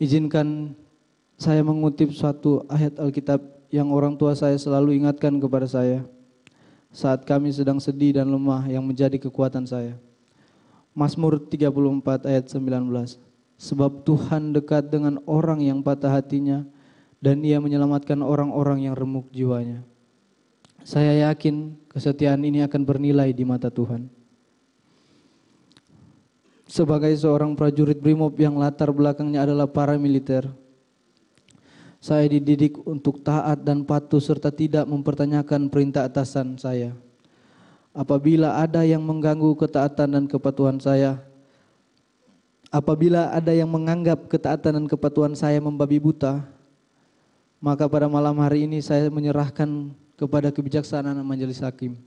Izinkan saya mengutip suatu ayat Alkitab yang orang tua saya selalu ingatkan kepada saya saat kami sedang sedih dan lemah yang menjadi kekuatan saya. Mazmur 34 ayat 19. Sebab Tuhan dekat dengan orang yang patah hatinya dan ia menyelamatkan orang-orang yang remuk jiwanya. Saya yakin kesetiaan ini akan bernilai di mata Tuhan. Sebagai seorang prajurit brimob yang latar belakangnya adalah para militer, saya dididik untuk taat dan patuh serta tidak mempertanyakan perintah atasan saya. Apabila ada yang mengganggu ketaatan dan kepatuhan saya, apabila ada yang menganggap ketaatan dan kepatuhan saya membabi buta, maka pada malam hari ini saya menyerahkan kepada kebijaksanaan majelis hakim.